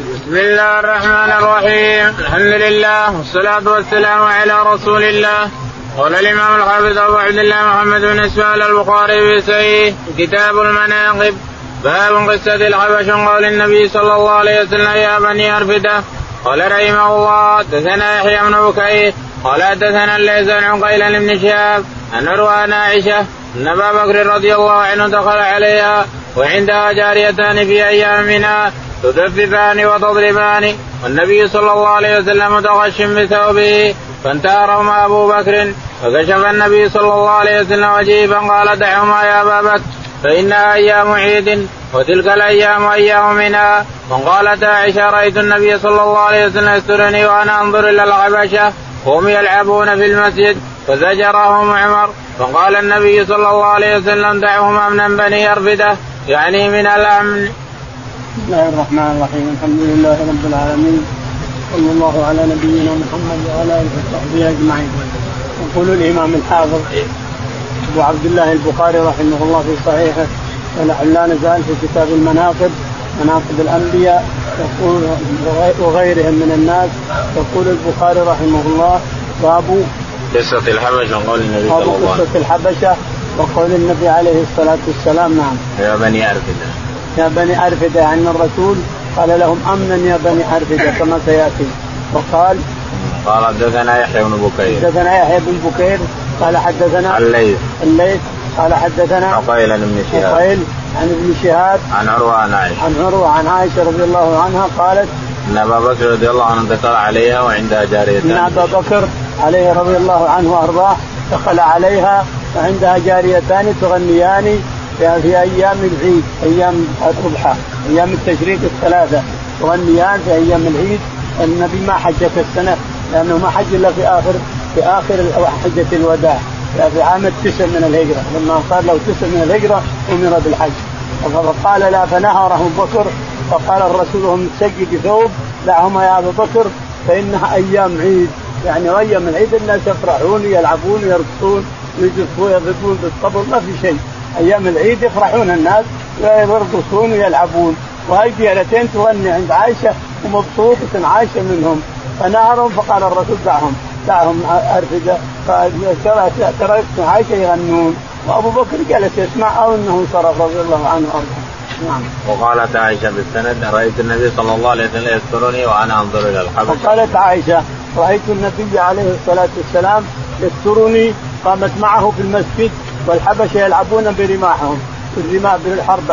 بسم الله الرحمن الرحيم. الحمد لله والصلاة والسلام على رسول الله قال الإمام الحافظ أبو عبد الله محمد بن إسماعيل البخاري في سعيد كتاب المناقب. باب قصة الحبش قول النبي صلى الله عليه وسلم يا بني أرفدة. قال رحمه الله دثنا يحيى بن بكير. قال دثنا الليث بن عقيل بن شهاب. أن روى عائشة أن أبا بكر رضي الله عنه دخل عليها وعندها جاريتان في أيام منها تدففان وتضربان والنبي صلى الله عليه وسلم متغش بثوبه فانتهرهما أبو بكر فكشف النبي صلى الله عليه وسلم وجهه فقال دعهما يا ابا بكر فإنها أيام عيد وتلك الأيام أيام منها وقالت عائشة رأيت النبي صلى الله عليه وسلم يسترني وأنا أنظر إلى الحبشه وهم يلعبون في المسجد فزجرهم عمر فقال النبي صلى الله عليه وسلم دعهم امنا بني ارفده يعني من الأمن. بسم الله الرحمن الرحيم الحمد لله رب العالمين صلى الله على نبينا محمد وعلى اله وصحبه اجمعين يقول الامام الحافظ ابو عبد الله البخاري رحمه الله في صحيحه لا نزال في كتاب المناقب مناقب الانبياء يقول وغيرهم من الناس يقول البخاري رحمه الله باب قصة الحبشة وقول النبي صلى الله عليه وسلم قصة الحبشة وقول النبي عليه الصلاة والسلام نعم يا بني أرفدة يا بني أرفدة يعني الرسول قال لهم أمنا يا بني أرفدة كما سيأتي. وقال قال حدثنا يحيى بن بكير. حدثنا يحيى بن بكير قال حدثنا الليث. الليث قال حدثنا عقيل بن شهاب. عقيل عن ابن شهاب عن عروة عن عائشة. عن عروة عن عائشة رضي الله عنها قالت إن أبا بكر رضي الله عنه دخل عليها وعندها جاريتان إن أبا بكر عليه رضي الله عنه وأرضاه دخل عليها وعندها جاريتان تغنيان في أيام العيد أيام الاضحى أيام التشريق الثلاثة تغنيان في أيام العيد النبي ما حج في السنة لأنه ما حج إلا في آخر في آخر حجة الوداع في عام التسع من الهجرة لما صار له تسع من الهجرة أمر بالحج. فقال لا فنهره بكر فقال الرسول وهو متسجي بثوب دعهما يا ابا بكر فإنها أيام عيد. يعني أيام العيد الناس يفرحون يلعبون يرقصون يجفون يضربون بالصبر ما في شيء. أيام العيد يفرحون الناس ويرقصون ويلعبون. وهي ليلتين تغني عند عائشة ومبسوطه عائشه منهم. فنهرهم فقال الرسول دعهم دعهم ارفده فتركت عائشة يغنون. وأبو بكر جلس يسمع أو إنه انصرف رضي الله عنه وأرضاه. نعم. وقالت عائشة بالسند رأيت النبي صلى الله عليه وسلم يسترني وأنا أنظر إلى الحبشه. وقالت عائشة رأيت النبي عليه الصلاة والسلام يسترني قامت معه في المسجد والحبشة يلعبون برماحهم بالرماح بالحرب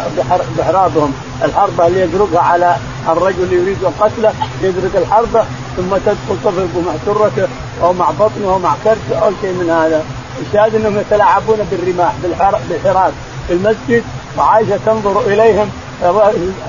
بحرابهم الحربه اللي يدركها على الرجل يريد قتله يدرك الحربه ثم تدخل تضرب مع سرته أو مع بطنه أو مع كرشه أو شيء من هذا. الشاهد أنهم يتلاعبون بالرماح بالحراب في المسجد وعائشة تنظر إليهم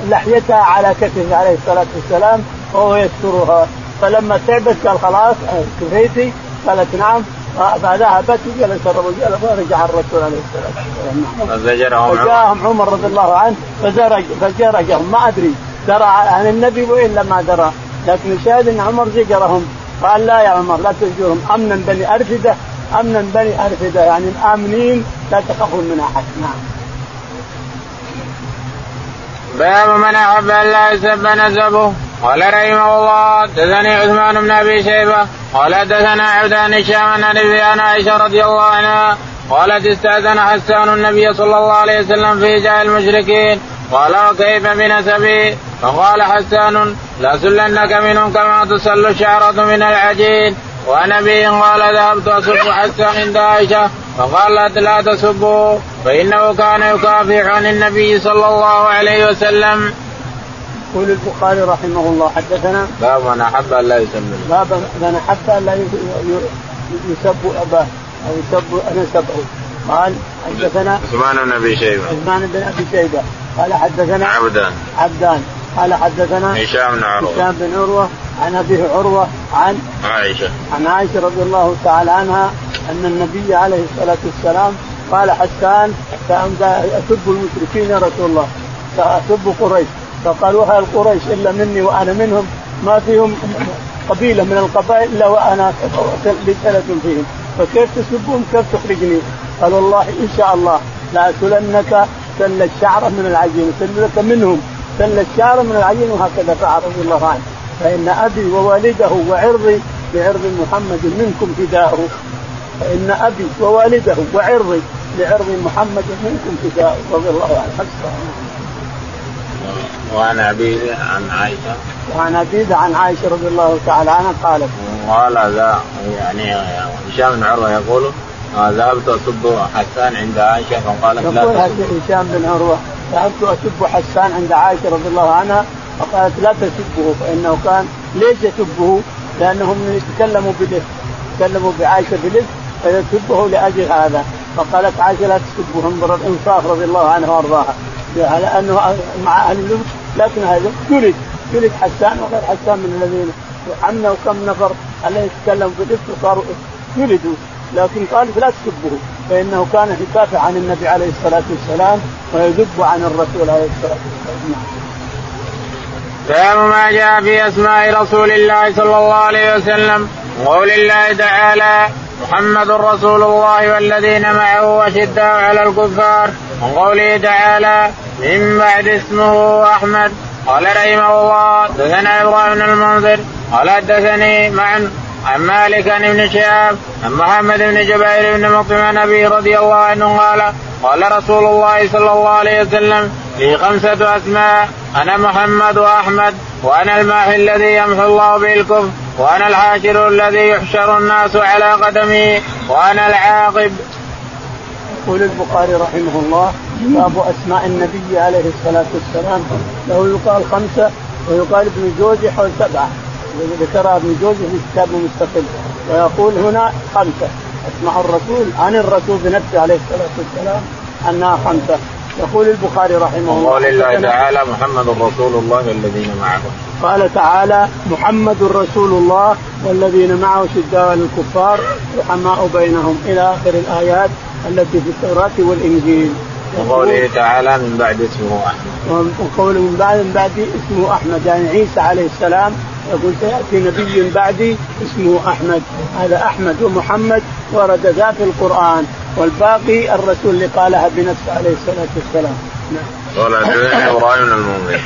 لحيتها على كتفه عليه الصلاة والسلام وهو يسترها. فلما تعبت قال خلاص كفيتي قالت نعم. فذهبت وجلس الرجل ورجع الرسول عليه الصلاة والسلام؟ فزجرهم فجاءهم عمر. رضي الله عنه فزرج فزجرهم ما أدري. درى عن النبي وإلا ما درى. لكن الشاهد إن عمر زجرهم. قال لا يا عمر لا تزجرهم. أمنا بني أرفدة. أمنا بني أرفدة. يعني آمنين لا تخافون من أحد. نعم. باب من أحب أن لا يسب نسبه. قال رحمه الله حدثني عثمان بن أبي شيبة قال حدثنا عبدان هشام عن أبي عائشة رضي الله عنها قالت استأذن حسان النبي صلى الله عليه وسلم في جاه المشركين. قال وكيف بنسبه فقال حسان لا سلنك منهم كما تسل الشعرة من العجين. وعن قال ذهبت اسب حسان عند عائشة. فقالت لا تسبوا فإنه كان يكافح عن النبي صلى الله عليه وسلم. يقول البخاري رحمه الله حدثنا باب من أحب أن لا يسب باب من أحب أن لا يسب أباه أو يسب نسبه قال حدثنا عثمان بن أبي شيبة. عثمان بن أبي شيبة. قال حدثنا عبدان. عبدان. قال حدثنا هشام بن عروة. هشام بن عروة عن ابيه عروة عن عائشة. عن عائشة رضي الله تعالى عنها أن النبي عليه الصلاة والسلام قال حسان اسب المشركين يا رسول الله. ساسب قريش. فقالوا هل قريش إلا مني وأنا منهم؟ ما فيهم قبيلة من القبائل إلا وأنا بسنه فيهم. فكيف تسبهم؟ كيف تخرجني؟ قال والله إن شاء الله لا سلنك سل الشعرة من العجين سلك منهم. سل الشعر من العجين وهكذا فعل رضي الله عنه. فإن أبي ووالده وعرضي بعرض محمد منكم فداء فإن أبي ووالده وعرضي لعرض محمد منكم فداء رضي الله عنه. حسبه وعن ابي عن عائشة. وعن ابي عن عائشة رضي الله تعالى عنها قالت. قال ذا يعني هشام بن عروة يقول ذهبت اسب حسان عند عائشة فقالت لا يقول هشام بن عروة. ذهبت اسب حسان عند عائشة رضي الله عنها؟ فقالت لا تسبه فإنه كان ليش يسبه؟ لأنهم يتكلموا بالاسم يتكلموا بعائشة بالاسم فيسبه لأجل هذا. فقالت عائشة لا تسبه انظر الإنصاف رضي الله عنها وأرضاها. على انه مع أهل اللبس لكن هذا جلد جلد حسان وغير حسان من الذين عنا وكم نفر الذين يتكلم بالاسم صاروا جلدوا لكن قال لا تسبه فإنه كان يدافع عن النبي عليه الصلاة والسلام ويذب عن الرسول عليه الصلاة والسلام. باب ما جاء في أسماء رسول الله صلى الله عليه وسلم وقول الله تعالى محمد رسول الله والذين معه أشداء على الكفار وقوله تعالى من بعد اسمه أحمد قال رحمه الله دثنا إبراهيم بن المنذر قال حدثني معا عن مالك عن ابن شهاب عن محمد بن جبير بن مطعم عن ابي رضي الله عنه قال قال رسول الله صلى الله عليه وسلم لي خمسة أسماء أنا محمد وأحمد وأنا الماحي الذي يمحو الله به الكفر وأنا الحاشر الذي يحشر الناس على قدمي وأنا العاقب. يقول البخاري رحمه الله باب أسماء النبي عليه الصلاة والسلام له يقال خمسة ويقال ابن جوزي حول سبعة ذكرها ابن جوزي في كتاب مستقل ويقول هنا خمسة. أسماء الرسول عن الرسول بنفسه عليه الصلاة والسلام أنها خمسة. يقول البخاري رحمه الله قال الله تعالى محمد رسول الله والذين معه. قال تعالى محمد رسول الله والذين معه شداء الكفار رحماء بينهم إلى آخر الآيات التي في التوراة والإنجيل. وقوله تعالى من بعد اسمه أحمد. وقوله من بعد من بعد اسمه أحمد يعني عيسى عليه السلام يقول سيأتي نبي بعدي اسمه أحمد. هذا أحمد ومحمد ورد ذا في القرآن والباقي الرسول اللي قالها بنفسه عليه الصلاة والسلام. نعم. قال حدثنا إبراهيم بن المنذر.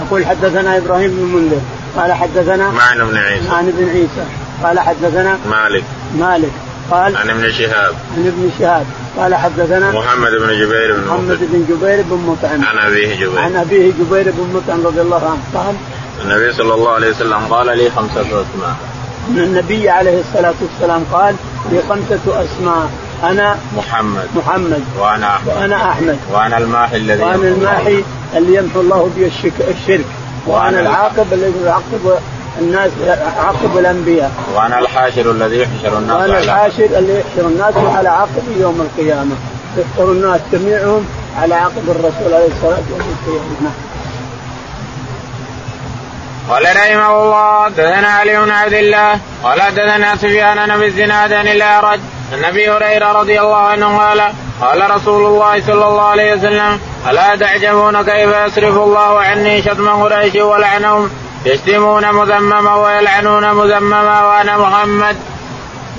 يقول حدثنا إبراهيم بن المنذر. قال حدثنا معن بن عيسى. معن بن عيسى. قال حدثنا مالك. مالك. قال عن ابن شهاب. عن ابن شهاب. قال حدثنا محمد بن جبير بن محمد بن جبير بن مطعم. عن أبيه جبير. عن أبيه جبير بن مطعم رضي الله عنه. قال النبي صلى الله عليه وسلم قال لي خمسة أسماء. النبي عليه الصلاة والسلام قال لي خمسة أسماء. أنا محمد. محمد. وأنا أحمد. وأنا أحمد. وأنا الماحي الذي وأنا الماحي اللي يمحو الله به الشرك. وأنا العاقب الذي يعاقب الناس عاقب الأنبياء. وأنا الحاشر الذي يحشر الناس وأنا الحاشر اللي يحشر الناس على عقب يوم القيامة. يحشر الناس جميعهم على عقب الرسول عليه الصلاة والسلام. قال رحمه الله دثنا علي بن عبد الله قال دثنا سفيان بن الزناد عن الأعرج النبي هريرة رضي الله عنه قال قال رسول الله صلى الله عليه وسلم ألا تعجبون كيف يصرف الله عني شتم قريش ولعنهم؟ يشتمون مذمما ويلعنون مذمما وأنا محمد.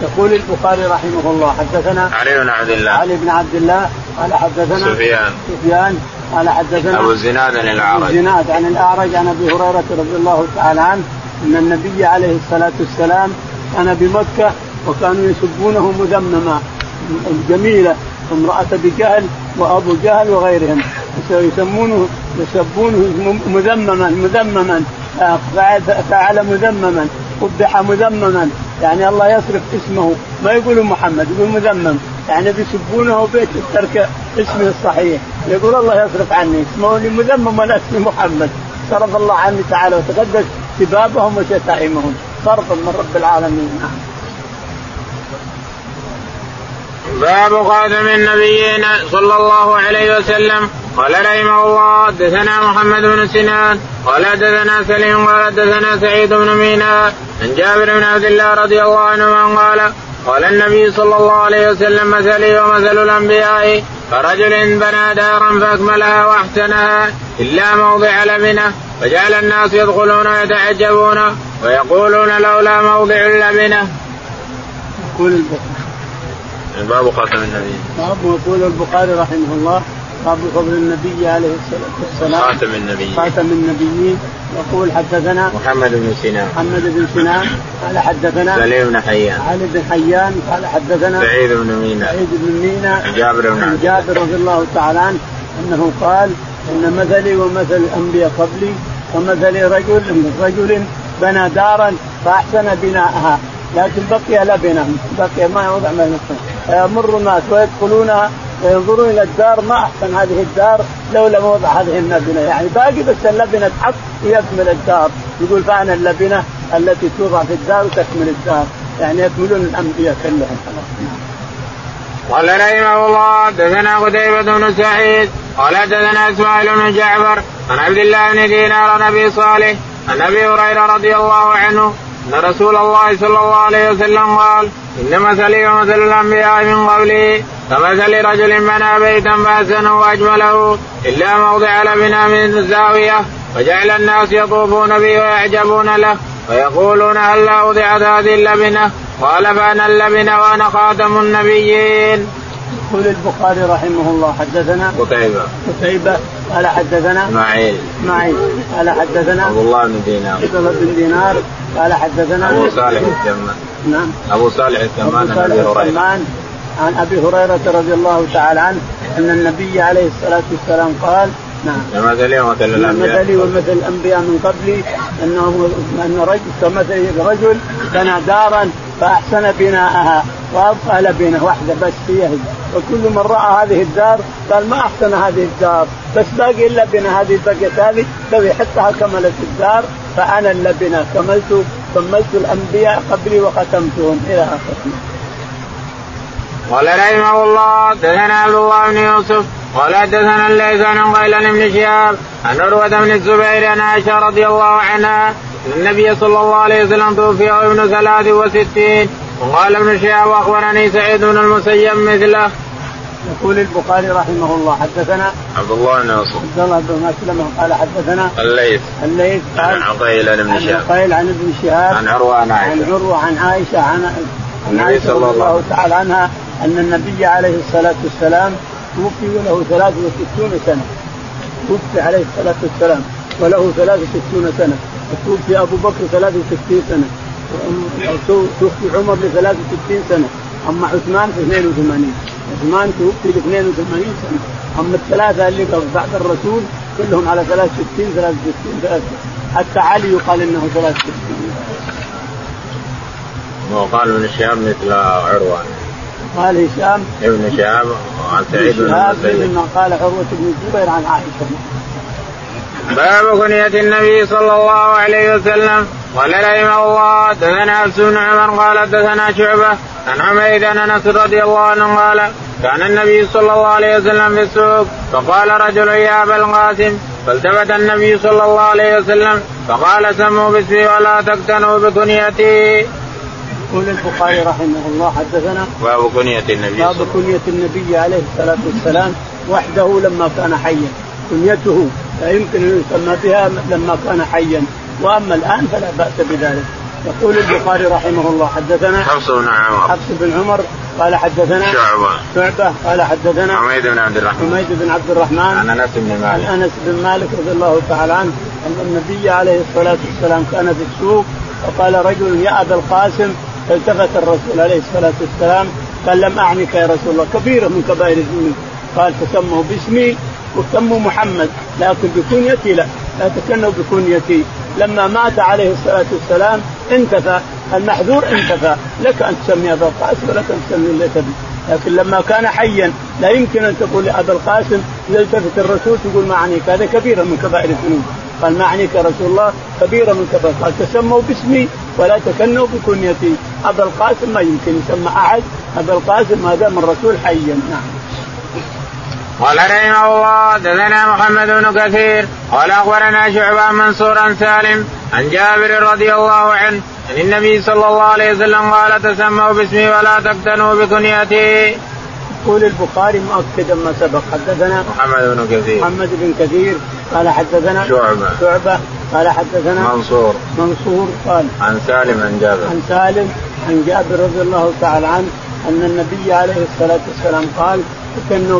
يقول البخاري رحمه الله حدثنا علي بن عبد الله. علي بن عبد الله قال حدثنا سفيان. سفيان قال حدثنا أبو الزناد عن الأعرج. ابو الزناد عن الأعرج عن أبي هريرة رضي الله تعالى عنه أن النبي عليه الصلاة والسلام كان بمكة وكانوا يسبونه مذمما جميلة امرأة بجهل وأبو جهل وغيرهم. يسمونه يسبونه مذمما مذمما. فعل مذمما قبح مذمما. يعني الله يصرف اسمه. ما يقولوا محمد يقول مذمم. يعني بيسبونه بيت ترك اسمه الصحيح. يقول الله يصرف عني. اسمه مذمم وأنا اسمي محمد. صرف الله عني تعالى وتقدس سبابهم وشتائمهم. صرفا من رب العالمين. باب خاتم النبيين صلى الله عليه وسلم. قال رحمه الله حدثنا محمد بن سنان. قال حدثنا سليم قال حدثنا سعيد بن مينا عن جابر بن عبد الله رضي الله عنه قال قال النبي صلى الله عليه وسلم مثلي ومثل الأنبياء كرجل بنى دارا فأكملها وأحسنها إلا موضع لبنة فجعل الناس يدخلون ويتعجبون ويقولون لولا موضع اللبنه. يقول باب خاتم النبي. باب يقول البخاري رحمه الله باب فضل النبي عليه الصلاة والسلام. خاتم النبيين خاتم النبيين. يقول حدثنا محمد بن سنان. محمد بن سنان قال حدثنا سليم بن حيان. علي بن حيان قال حدثنا سعيد بن مينا. سعيد بن مينا جابر بن عن جابر رضي الله تعالى عنه أنه قال إن مثلي ومثل الأنبياء قبلي ومثل رجل رجل بنى دارا فأحسن بناءها. لكن بقي لبنه بقي ما يوضع ما فيمر الناس ويدخلونها وينظرون إلى الدار ما أحسن هذه الدار لو لم وضع هذه اللبنة. يعني باقي بس اللبنة تحط ويكمل الدار. يقول فأنا اللبنة التي توضع في الدار وتكمل الدار. يعني يكملون الأنبياء كلهم. قال رحمه الله دثنا قتيبة بن سعيد قال دثنا إسماعيل بن جعفر عن عبد الله بن دينار عن أبي صالح عن أبي هريرة رضي الله عنه أن رسول الله صلى الله عليه وسلم قال ان مثلي ومثل الأنبياء من قبلي كمثل رجل بنى بيتا فأحسنه وأجمله إلا موضع لبنا من الزاويه وجعل الناس يطوفون به ويعجبون له ويقولون هل وضعت هذه اللبنة؟ قال فأنا اللبنة وأنا خاتم النبيين. يقول البخاري رحمه الله حدثنا قتيبة قتيبة قال حدثنا إسماعيل. إسماعيل قال حدثنا عبد الله بن دينار. عبد الله بن دينار قال حدثنا أبو صالح السمان نعم. أبو صالح السمان عن أبي هريرة. عن أبي هريرة رضي الله تعالى عنه أن النبي عليه الصلاة والسلام قال نعم. كمثلي ومثل الأنبياء. مثلي ومثل الأنبياء من قبلي انه أن رجل كمثل رجل بنى دارا فأحسن بناءها وابقى لبنه واحدة بس هي وكل من رأى هذه الدار قال ما أحسن هذه الدار. بس باقي اللبنه هذه بقيت هذه لو يحطها كملت الدار فأنا اللبنه كملت كملت الأنبياء قبلي وختمتهم إلى آخره. قال رحمه الله دثنا عبد الله بن يوسف قال حدثنا الليث عن قيل بن شهاب عن عروة بن الزبير عن عائشة رضي الله عنها النبي صلى الله عليه وسلم توفي ابن ثلاث وستين وقال ابن شهاب واخبرني سعيد بن المسيب مثله. يقول البخاري رحمه الله حدثنا عبد الله بن يوسف عبد الله بن مسلم قال حدثنا الليث. الليث عن عقيل عن شهاب. عقيل عن ابن شهاب. عن عروة عن عن عائشة. عروة عن عائشة عن عن النبي عائشه صلى رضي الله تعالى عنها أن النبي عليه الصلاة والسلام توفي وله 63 سنة. توفي عليه الصلاة والسلام وله 63 سنة. وتوفي أبو بكر 63 سنة. توفي عمر ل 63 سنة. أما عثمان في 82 عثمان توفي ل 82 سنة. أما الثلاثة اللي بعد الرسول كلهم على 63 63 63 حتى علي يقال إنه 63 وقال ابن شهاب مثل عروة. قال هشام. ابن شهاب عن سعيد بن مما قال عروة بن الزبير عن عائشة. باب كنية النبي صلى الله عليه وسلم. قال رحمه الله دثنا حفص بن عمر قال دثنا شعبة عن حميد عن أنس رضي الله عنه قال كان النبي صلى الله عليه وسلم في السوق فقال رجل يا أبا القاسم فالتفت النبي صلى الله عليه وسلم فقال سموا باسمي ولا تقتنوا بكنيتي. يقول البخاري رحمه الله حدثنا باب كنية النبي باب كنية النبي عليه الصلاة والسلام وحده لما كان حيا كنيته لا يمكن أن يسمى بها لما كان حيا وأما الآن فلا بأس بذلك. يقول البخاري رحمه الله حدثنا حفص بن عمر. حفص بن عمر قال حدثنا شعبة. شعبة قال حدثنا حميد بن عبد الرحمن. حميد بن عبد الرحمن عن أنس بن عن مالك. أنس بن مالك رضي الله تعالى عنه أن النبي عليه الصلاة والسلام كان في السوق فقال رجل يا أبا القاسم. فالتفت الرسول عليه الصلاة والسلام قال لم أعنك يا رسول الله. كبيره من كبائر الذنوب قال تسموا باسمي وسموا محمد لكن بكنيتي لا. لا تكنوا بكنيتي لما مات عليه الصلاة والسلام انتفى. المحذور انتفى. لك أن تسمي أبا القاسم ولك أن تسمي اللي تبي. لكن لما كان حيا لا يمكن أن تقول لابا القاسم اذا التفت الرسول تقول ما أعنيك. هذا كبيره من كبائر الذنوب. قال ما أعنيك يا رسول الله. كبيره من كبائر. قال تسموا باسمي ولا تكنوا بكنيتي أبا القاسم ما يمكن يسمى أحد. أبا القاسم ما دام الرسول حيا. نعم. قال رحمه الله دثنا محمد بن كثير قال أخبرنا شعبة منصور عن سالم عن جابر رضي الله عنه عن النبي صلى الله عليه وسلم قال تسموا باسمي ولا تقتنوا بكنيتي. يقول البخاري مؤكدا ما سبق. حدثنا محمد بن كثير. محمد بن كثير. قال حدثنا شعبة. شعبة. قال حدثنا منصور. منصور قال عن سالم عن جابر. عن سالم عن جابر رضي الله تعالى عنه أن النبي عليه الصلاة والسلام قال تكنوا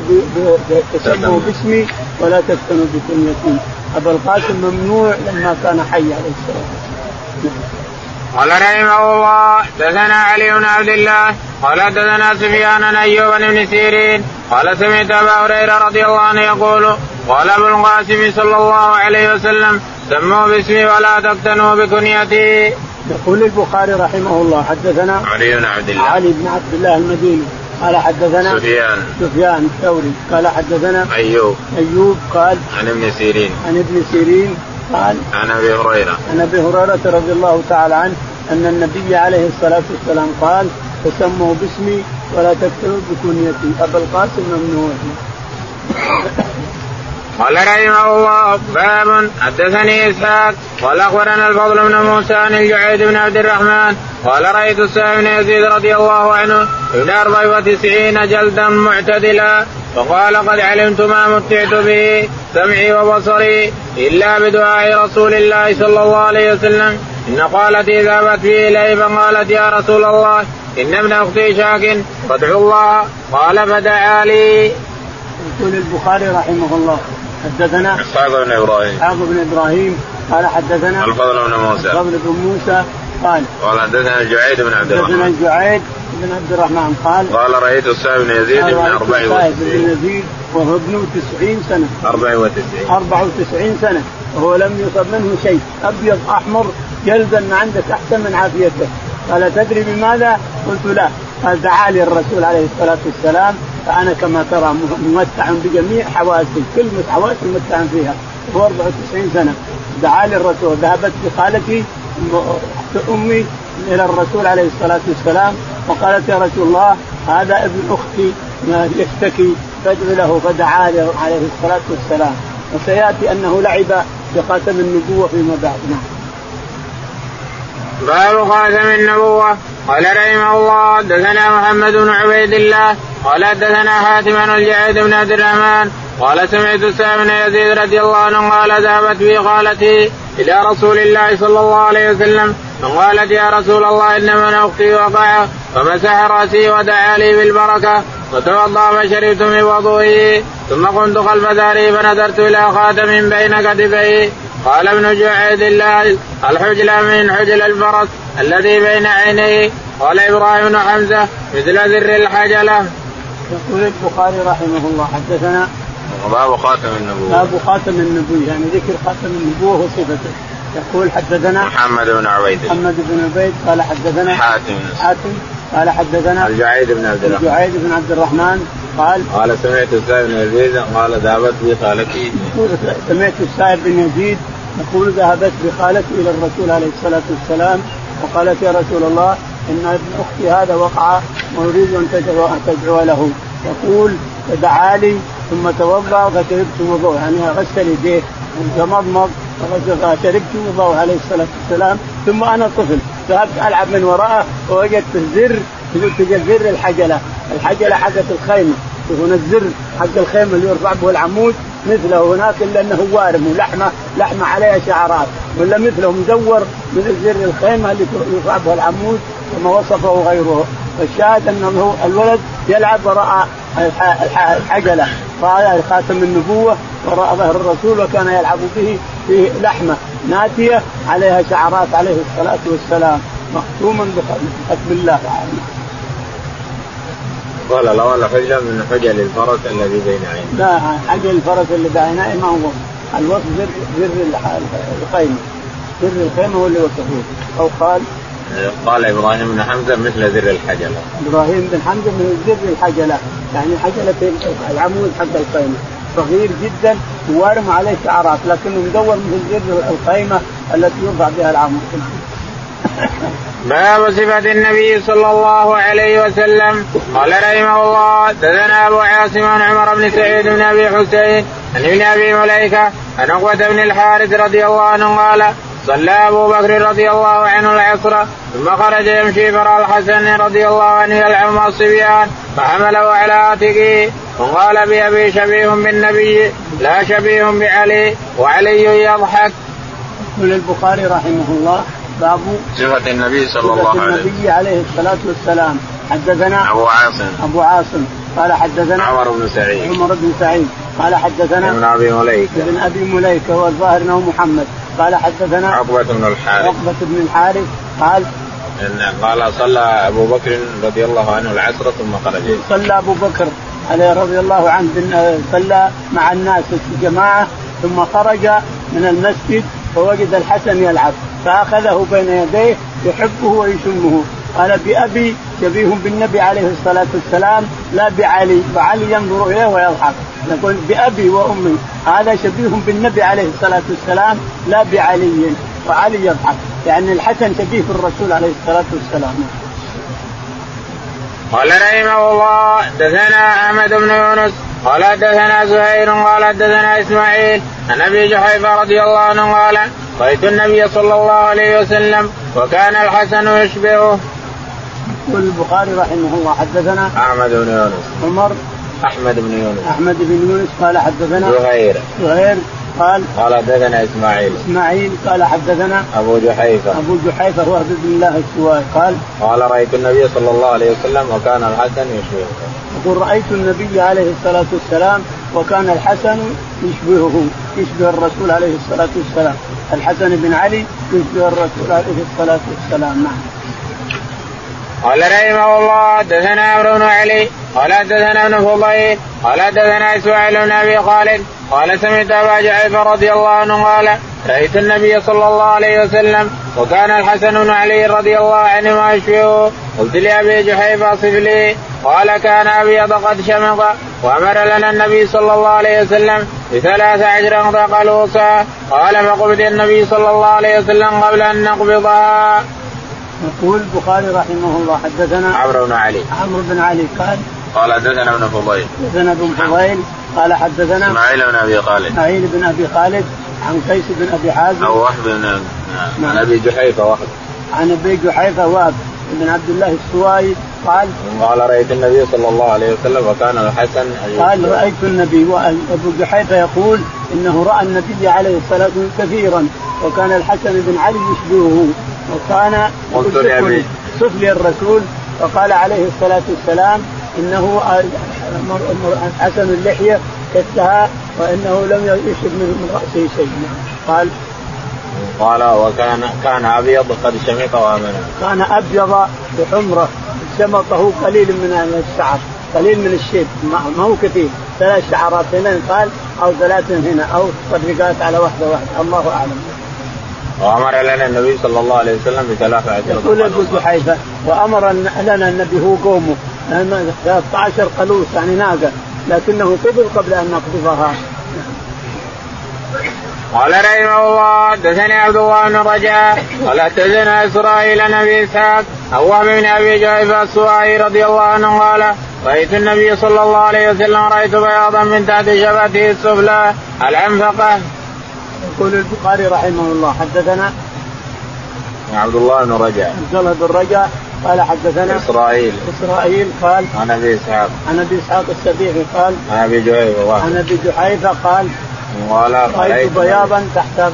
تسموا باسمي ولا تفتنوا بكنيتي ابا القاسم ممنوع لما كان حي عليه الصلاه والسلام قال رحمه الله دثنا علي بن عبد الله قال دثنا سفيان بن أيوب بن سيرين قال سمعت أبا هريرة رضي الله عنه يقول قال أبو القاسم صلى الله عليه وسلم سموا باسمي ولا تفتنوا بكنيتي. يقول البخاري رحمه الله حدثنا علي بن عبد الله. علي بن عبد الله المديني. قال حدثنا سفيان. سفيان الثوري. قال حدثنا أيوب. أيوب قال عن ابن سيرين. عن ابن سيرين قال عن أبي هريرة. عن أبي هريرة رضي الله تعالى عنه أن النبي عليه الصلاة والسلام قال تسموا باسمي ولا تكتبوا بكنيتي. ابا القاسم ممنوع. قال رحمه الله باب حدثني إسحاق قال أخبرنا الفضل بن موسى عن الجعيد بن عبد الرحمن قال رأيت السائب بن يزيد رضي الله عنه ابن أربع وتسعين جلدا معتدلا. فقال قد علمت ما متعت به سمعي وبصري إلا بدعاء رسول الله صلى الله عليه وسلم. إن قالت ذهبت بي اليه فقالت يا رسول الله إن ابن أختي شاك فادعو الله. قال فدعا لي. يقول البخاري رحمه الله. حدثنا اسحاق بن إبراهيم. اسحاق بن إبراهيم قال حدثنا الفضل بن موسى. الفضل بن موسى قال قال حدثنا الجعيد بن عبد الرحمن. حدثنا الجعيد بن عبد الرحمن قال قال رأيت السائب بن يزيد بن 94 بن يزيد وهو ابن 90 سنة. 94 94 سنة. وهو لم يصب منه شيء. أبيض أحمر جلدا ما عندك أحسن من عافيته قال تدري بماذا؟ قلت لا. قال دعا لي الرسول عليه الصلاة والسلام فأنا كما ترى ممتع بجميع حواسي كل حواسي ممتع فيها. هو 94 سنة. دعا لي الرسول ذهبت بخالتي أمي إلى الرسول عليه الصلاة والسلام وقالت يا رسول الله هذا ابن أختي يشتكي فادعو له فدعا عليه الصلاة والسلام. وسيأتي أنه لعب بخاتم النبوه فيما بعد. نعم. باب خاتم النبوة. قال رحمه الله حدثنا محمد بن عبيد الله. قال حدثنا حاتم بن الجعيد بن عبد الرحمن. قال سمعت سام بن يزيد رضي الله عنه قال ذهبت بي خالتي إلى رسول الله صلى الله عليه وسلم. فقالت يا رسول الله ان من أختي وقع فمسح رأسي ودعا لي بالبركة وتوضا فشربت من وضوئه ثم قمت خلف داري فنظرت إلى خاتم بين كتفيه. قال ابن جعيد الله الحجلة من حجل الفرس الذي بين عينيه. قال إبراهيم بن حمزة مثل ذر الحجلة. يقول البخاري رحمه الله حدثنا باب خاتم النبوة. باب خاتم النبوة يعني ذكر خاتم النبوة وصفته. يقول حدثنا محمد بن عبيد. محمد بن عبيد قال حدثنا حاتم. حاتم قال حدثنا الجعيد بن عبد الرحمن. الجعيد بن عبد الرحمن قال قال سمعت السائب بن يزيد قال ذهبت بي خالتي سمعت السائب بن يزيد يقول ذهبت بخالتي إلى الرسول عليه الصلاة والسلام وقالت يا رسول الله إن ابن أختي هذا وقع وأريد أن تدعو تدعو له. يقول فدعا لي ثم توضأ فشربت وضوء. يعني غسل يديه. تمضمض شربت وضوء عليه الصلاة والسلام. ثم أنا طفل ذهبت ألعب من وراءه ووجدت الزر. تجد زر الحجلة. الحجلة حقت الخيمة. هنا الزر حق الخيمة اللي يرفع به العمود. مثله هناك إلا أنه وارم ولحمة. لحمة عليها شعرات. ولا مثله مدور مثل زر الخيمة اللي يرفع به العمود. كما وصفه غيره. فالشاهد أنه الولد يلعب وراء الحجلة. خاتم النبوة. وراء ظهر الرسول وكان يلعب به. فيه لحمة ناتية عليها شعرات عليه الصلاة والسلام مختوما بختم الله تعالى. قال لو ان حجه من حجل الفرس الذي بين عينيه. لا حجل الفرس اللي بين عينيه ما هو. الوصف زر زر الخيمة. زر الخيمة هو اللي وصفوه أو قال قال إبراهيم بن حمزة مثل زر الحجلة. إبراهيم بن حمزة من زر الحجلة. يعني حجلة العمود حق الخيمة. صغير جدا وارم عليه شعرات لكنه مدور مثل زر الخيمه التي يرفع بها العمود. باب صفة النبي صلى الله عليه وسلم قال رحمه الله دثنا أبو عاصم عن عمر بن سعيد بن أبي حسين عن ابن أبي مليكة عن عقبة بن الحارث رضي الله عنه قال صلى أبو بكر رضي الله عنه العصر ثم خرج يمشي فرى الحسن رضي الله عنه يلعب مع الصبيان فحمله على عاتقه وقال بأبي شبيه بالنبي لا شبيه بعلي وعلي يضحك. يقول البخاري رحمه الله باب صفة النبي صلى الله عليه وسلم. النبي عليه الصلاة والسلام. حدثنا أبو عاصم. أبو عاصم. قال حدثنا عمر بن سعيد. عمر بن سعيد. قال حدثنا ابن أبي مليكة. ابن أبي مليكة هو الظاهر إنه محمد. قال حدثنا عقبة بن الحارث. عقبة بن الحارث. قال إن قال صلى أبو بكر رضي الله عنه العصر ثم خرج. صلى أبو بكر. عليه رضي الله عنه صلى مع الناس في جماعة ثم خرج من المسجد فوجد الحسن يلعب فأخذه بين يديه يحبه ويشمه. قال بأبي شبيه بالنبي عليه الصلاة والسلام لا بعلي وعلي ينظر إليه ويضحك. نقول بأبي وأمي هذا شبيه بالنبي عليه الصلاة والسلام لا بعلي وعلي يضحك. يعني الحسن شبيه بالرسول عليه الصلاة والسلام. قال رحمه الله دثنا أحمد بن يونس قال حدثنا زهير قال حدثنا إسماعيل عن أبي جحيفة رضي الله عنه قال رأيت النبي صلى الله عليه وسلم وكان الحسن يشبهه. يقول البخاري رحمه الله حدثنا أحمد بن يونس. عمر أحمد بن يونس. أحمد بن يونس قال حدثنا زهير. زهير قال قال حدثنا إسماعيل. إسماعيل قال حدثنا أبو جحيفة. أبو جحيفة هو عبد الله السوائي قال قال رأيت النبي صلى الله عليه وسلم وكان الحسن يشبهه. يقول رأيت النبي عليه الصلاة والسلام وكان الحسن يشبهه يشبه الرسول عليه الصلاة والسلام. الحسن بن علي يشبه الرسول عليه الصلاة والسلام. نعم. قال رحمه الله حدثنا عمرو بن علي. قال حدثنا ابن فضيل قال حدثنا إسماعيل بن أبي خالد قال سمعت أبا جعفر رضي الله عنه قال رأيت النبي صلى الله عليه وسلم وكان الحسن بن علي رضي الله عنهما يشبهه قلت لأبي جحيفه صف لي. قال كان أبيض قد شمق وأمر لنا النبي صلى الله عليه وسلم بثلاث عشر قلوصا قال فقبض النبي صلى الله عليه وسلم قبل أن نقبضها. يقول البخاري رحمه الله حدثنا عمرو بن علي. عمرو بن علي قال قال حدثنا ابن فضيل. حدثنا ابن فضيل قال حدثنا إسماعيل بن أبي خالد. إسماعيل بن أبي خالد عن قيس بن أبي حازم. أو وهب بن عن أبي جحيفة وهب. عن أبي جحيفة وهب بن عبد الله السوائي قال قال رأيت النبي صلى الله عليه وسلم وكان الحسن قال رأيت النبي وابو جحيفة يقول إنه رأى النبي عليه الصلاة والسلام كثيرا وكان الحسن بن علي يشبهه وكان قلت لأبي. صف لي الرسول فقال عليه الصلاة والسلام إنه حسن اللحية كتها وإنه لم يشب من رأسه شيء. قال قال وكان كان أبيض قد شمط وامنا كان أبيض بحمره شمطه قليل من الشعر قليل من الشيب. ما هو كثير. ثلاث شعرات هنا قال أو ثلاث هنا أو تفرقات على واحدة واحدة. الله أعلم. وأمر لنا النبي صلى الله عليه وسلم بثلاث عشر يقول ابو جحيفه وأمر لنا النبي هو قومه. 13 قلوس يعني ناقة لكنه قبل قبل أن نقذفها. قال رحمه الله حدثني عبد الله بن رجاء قال حدثنا إسرائيل عن أبي إسحاق أو وهب بن أبي جعفر السوائي رضي الله عنه قال رأيت النبي صلى الله عليه وسلم رأيت بياضا من تحت شفته السفلى العنفقه. يقول البخاري رحمه الله حدثنا عبد الله بن رجاء. عبد الله بن رجاء قال حدثنا إسرائيل. إسرائيل قال عن أبي إسحاق. عن أبي إسحاق السبيعي قال عن أبي جحيفه عن أبي جحيفه قال قال رأيت بياضا تحت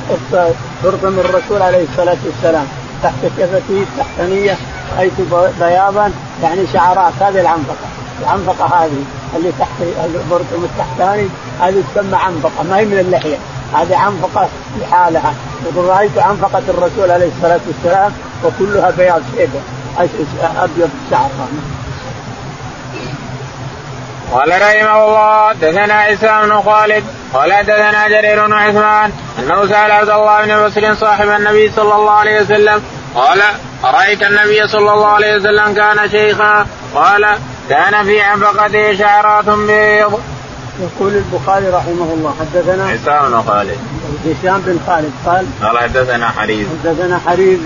فرقم الرسول عليه الصلاة والسلام. تحت شفتي التحتانيه رأيت بياضا يعني شعرات هذه العنفقه العنفقه هذه اللي تحت البرطم التحتاني هذه تسمى عنفقه ما هي من اللحية. هذه عنفقه لحالها. يقول رأيت عنفقه الرسول عليه الصلاة والسلام وكلها بياض شيبة. أبيض شعر قال رحمه الله دثنا عيسى بن خالد قال دثنا جرير بن عثمان أنه سأل عبد الله بن بسر صاحب النبي صلى الله عليه وسلم قال أرأيت النبي صلى الله عليه وسلم كان شيخا؟ قال كان في عنفقته شعرات بيض. يقول البخاري رحمه الله حدثنا هشام بن خالد. هشام بن خالد قال قال حدثنا حريز. حدثنا حريز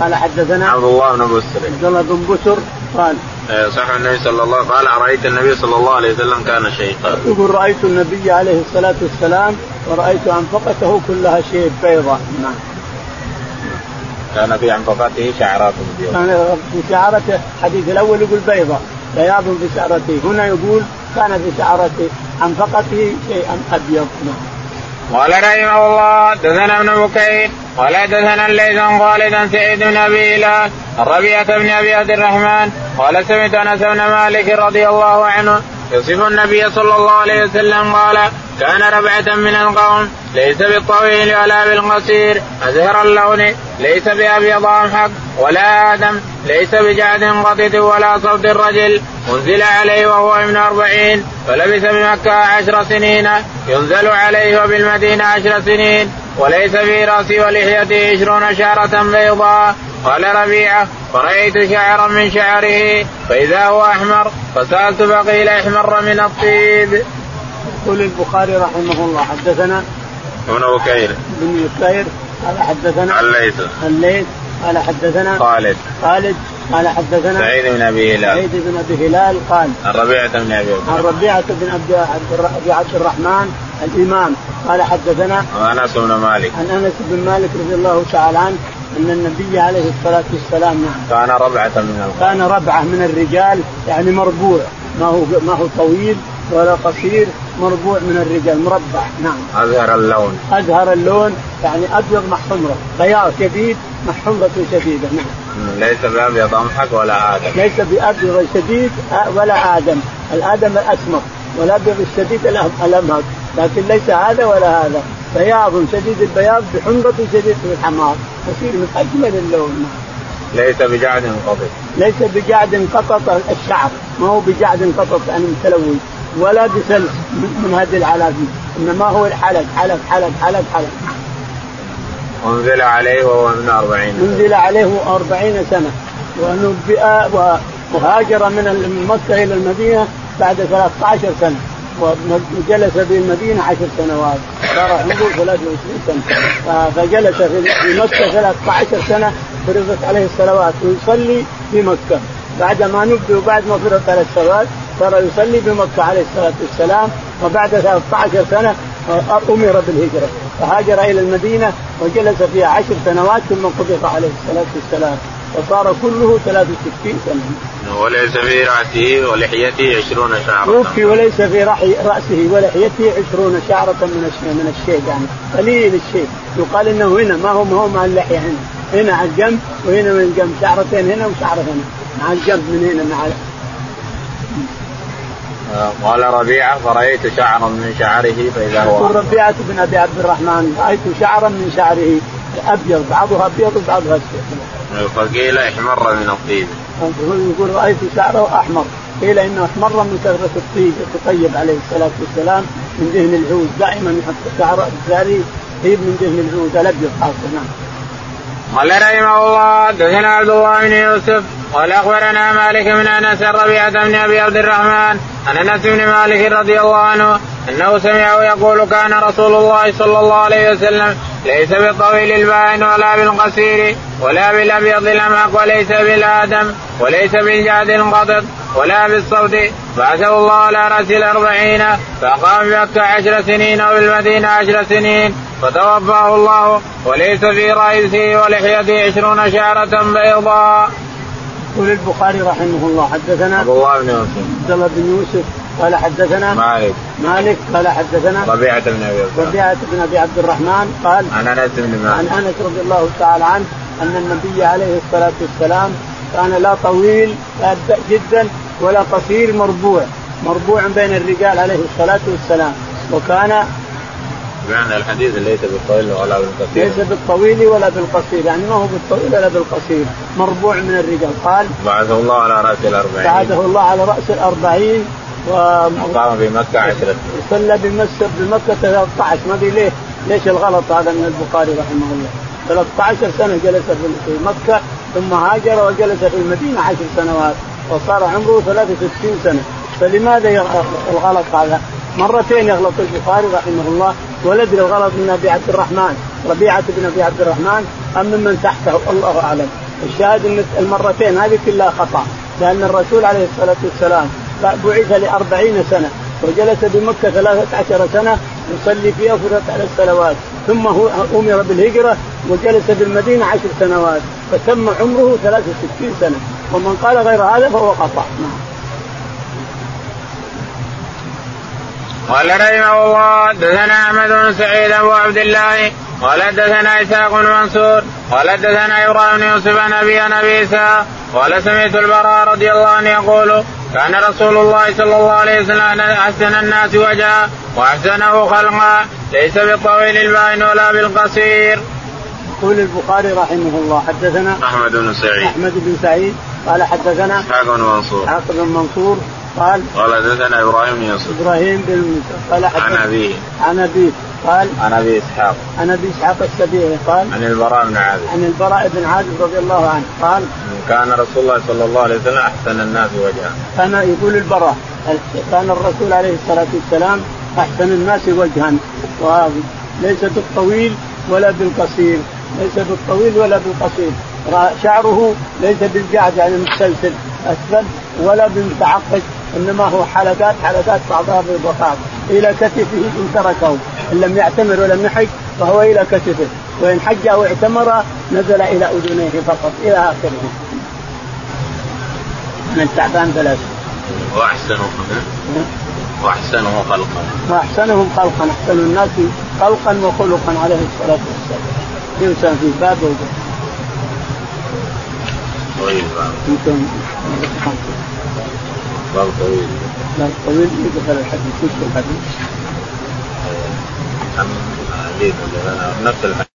قال حدثنا عبد الله بن بسر. عبد الله بن بسر قال صح النبي صلى الله قال أرأيت النبي صلى الله عليه وسلم كان شيخا. يقول رأيت النبي عليه الصلاة والسلام ورأيت أنفقته كلها شيء بيضاء. نعم. كان في انفقته شعرات بيضاء. كان في شعرته الحديث الأول يقول بيضاء بياض في شعرته. هنا يقول كان في شعرته انفقته شيئا ابيض قال رحمه الله دثنا ابن بكير قال دثنا الليث عن خالد عن سعيد بن أبي هلال الربيعة بن أبي عبد الرحمن قال سمعت أنس بن مالك رضي الله عنه يصف النبي صلى الله عليه وسلم قال كان ربعة من القوم ليس بالطويل ولا بالقصير أزهر اللون ليس بأبيض أمحق ولا آدم ليس بجعد قطط ولا صوت الرجل أنزل عليه وهو ابن أربعين فلبث بمكة عشر سنين ينزل عليه وبالمدينة عشر سنين وليس في رأسه ولحيته عشرون شعرة بيضاء. قال ربيعة فرأيت شعرا من شعره فإذا هو أحمر فسألت فقيل أحمر من الطيب. يقول البخاري رحمه الله حدثنا ابن بكير بن بكير قال حدثنا الليث. الليث قال حدثنا خالد. خالد قال حدثنا سعيد بن أبي هلال. سعيد بن أبي هلال قال عن ربيعة بن أبي عن ربيعة بن أبي عبد الرحمن الإمام قال حدثنا عن أنس بن مالك. عن أنس بن مالك رضي الله تعالى عنه إن النبي عليه الصلاة والسلام نعم كان ربعة من القوم. كان ربعة من الرجال يعني مربوع. ما هو ما هو طويل ولا قصير مربوع من الرجال مربع. نعم. أزهر اللون. أزهر اللون يعني أبيض مع حمرة. بياض شديد مع حمرة شديدة. نعم. ليس بأبيض امحق ولا آدم. ليس بأبيض شديد ولا آدم. الآدم الأسمر والأبيض الشديد الأمهر. لكن ليس هذا ولا هذا. بياض شديد البياض بحمرة شديد الحمار. يصير من أجمل اللون. ليس بجعد قطط. ليس بجعد قطط الشعر. ما هو بجعد قطط يعني متلوي ولا بسلس من هذه العلافي إنما هو الحلق حلق حلق حلق حلق أنزل عليه وهو من أربعين أنزل عليه أربعين سنة. ونبئ وهاجر من مكة إلى المدينة بعد 13 سنة. وجلس في المدينة عشر سنوات. صار عمره 23 سنة. فجلس في مكة 13 سنة فرضت عليه الصلوات. ويصلي في مكة. بعد ما نبئ وبعد ما فرضت عليه الصلوات صار يصلي بمكة عليه الصلاة والسلام. وبعد 13 سنة أمر بالهجرة. فهاجر إلى المدينة وجلس فيها عشر سنوات ثم قبض عليه الصلاة والسلام. وصار كله 63 سنة. وليس في رأسه ولحيته عشرون شعرة. توفي وليس في رأسه ولحيته عشرون شعرة من من الشيء يعني. قليل الشيء يقال إنه هنا ما هو ما هو مع اللحية هنا. هنا على الجنب وهنا من الجنب شعرتين هنا وشعرة هنا. مع الجنب من هنا مع قال ربيعة فرأيت شعرا من شعره فإذا هو ربيعة بن أبي عبد الرحمن رأيت شعرا من شعره أبيض بعضها أبيض وبعضها أسود. فقيل أحمر من الطيب. يقول رأيت شعره أحمر. قيل إنه أحمر من كثره الطيب يتطيب عليه الصلاة والسلام من دهن العود. دائما يحط شعره الجاري طيب من دهن العود الأبيض خاصة. نعم. قال رحمه الله حدثنا عبد الله بن يوسف قال أخبرنا مالك بن أنس ربيعة بن أبي عبد الرحمن عن أنس بن مالك رضي الله عنه أنه سمعه يقول كان رسول الله صلى الله عليه وسلم ليس بالطويل الباين ولا بالقصير ولا بالأبيض الامق وليس بالآدم وليس بالجاد القطط ولا بالصوت بعثه الله على رأس الأربعين فقام بمكه عشر سنين وبالمدينه عشر سنين فتوفاه الله وليس في رئيسه ولحيته عشرون شعرة بيضاء. يقول البخاري رحمه الله حدثنا عبد الله بن يوسف. عبد الله بن يوسف قال حدثنا مالك. مالك قال حدثنا ربيعة بن أبي ربيعة بن أبي عبد الرحمن قال عن أنس بن مالك. عن أنس رضي الله تعالى عنه أن النبي عليه الصلاة والسلام كان لا طويل جدا ولا قصير مربوع مربوع بين الرجال عليه الصلاة والسلام. وكان بمعنى الحديث ليس بالطويل ولا بالقصير. ليس بالطويل ولا بالقصير يعني ما هو بالطويل ولا بالقصير مربوع من الرجال. قال بعثه الله على رأس الأربعين. بعثه الله على رأس الأربعين وقام بمكة عشرة. صلى بمكة بمكة 13 ما أدري ليه ليش الغلط هذا من البخاري رحمه الله؟ 13 سنة جلس في مكة ثم هاجر وجلس في المدينة عشر سنوات وصار عمره 63 سنة. فلماذا الغلط هذا؟ مرتين يغلط البخاري رحمه الله ولد الغلط من أبي عبد الرحمن ربيعة بن أبي عبد الرحمن أم ممن تحته الله أعلم. الشاهد إن المرتين هذه كلها خطأ لأن الرسول عليه الصلاة والسلام بعث لأربعين سنة وجلس ثلاثة عشر سنة يصلي فيها وفرضت على الصلوات ثم هو أمر بالهجرة وجلس بالمدينة عشر سنوات فتم عمره 63 سنة. ومن قال غير هذا فهو خطأ. نعم. قال رحمه الله حدثنا أحمد بن سعيد أبو عبد الله قال حدثنا إسحاق بن منصور قال حدثنا إبراهيم بن يوسف عن أبي عن أبي قال سمعت البراء رضي الله عنه يقول كان رسول الله صلى الله عليه وسلم أحسن الناس وجها وأحسنه خلقا ليس بالطويل الباين ولا بالقصير. يقول البخاري رحمه الله حدثنا أحمد بن سعيد أحمد بن سعيد قال حدثنا إسحاق بن منصور إسحاق بن منصور قال قال حدثنا إبراهيم بن يوسف. إبراهيم بن قال عن ابيه عن ابيه قال عن أبي إسحاق. عن أبي إسحاق السبيعي. قال عن البراء بن عازب. عن البراء بن عازب رضي الله عنه. قال كان رسول الله صلى الله عليه وسلم أحسن الناس وجها كان يقول البراء كان الرسول عليه الصلاة والسلام أحسن الناس وجها. وليس بالطويل ولا بالقصير. ليس بالطويل ولا بالقصير. شعره ليس بالجعد يعني متسلسل أسفل ولا بالمتعقد. إنما هو حلقات حلقات بعضها بالبقاء إلى كتفه إن تركه إن لم يعتمر ولم يحج فهو إلى كتفه وإن حج أو اعتمر نزل إلى أذنيه فقط إلى آخره. من تعبان ثلاث. واحسنه واحسنه خلقا. وأحسنهم خلقا أحسن الناس خلقا وخلقا عليه الصلاة والسلام. ينسى في باب وباب. طويل باب. يمكن باب طويل. طويل يدخل الحديث الحديث. نفس الحديث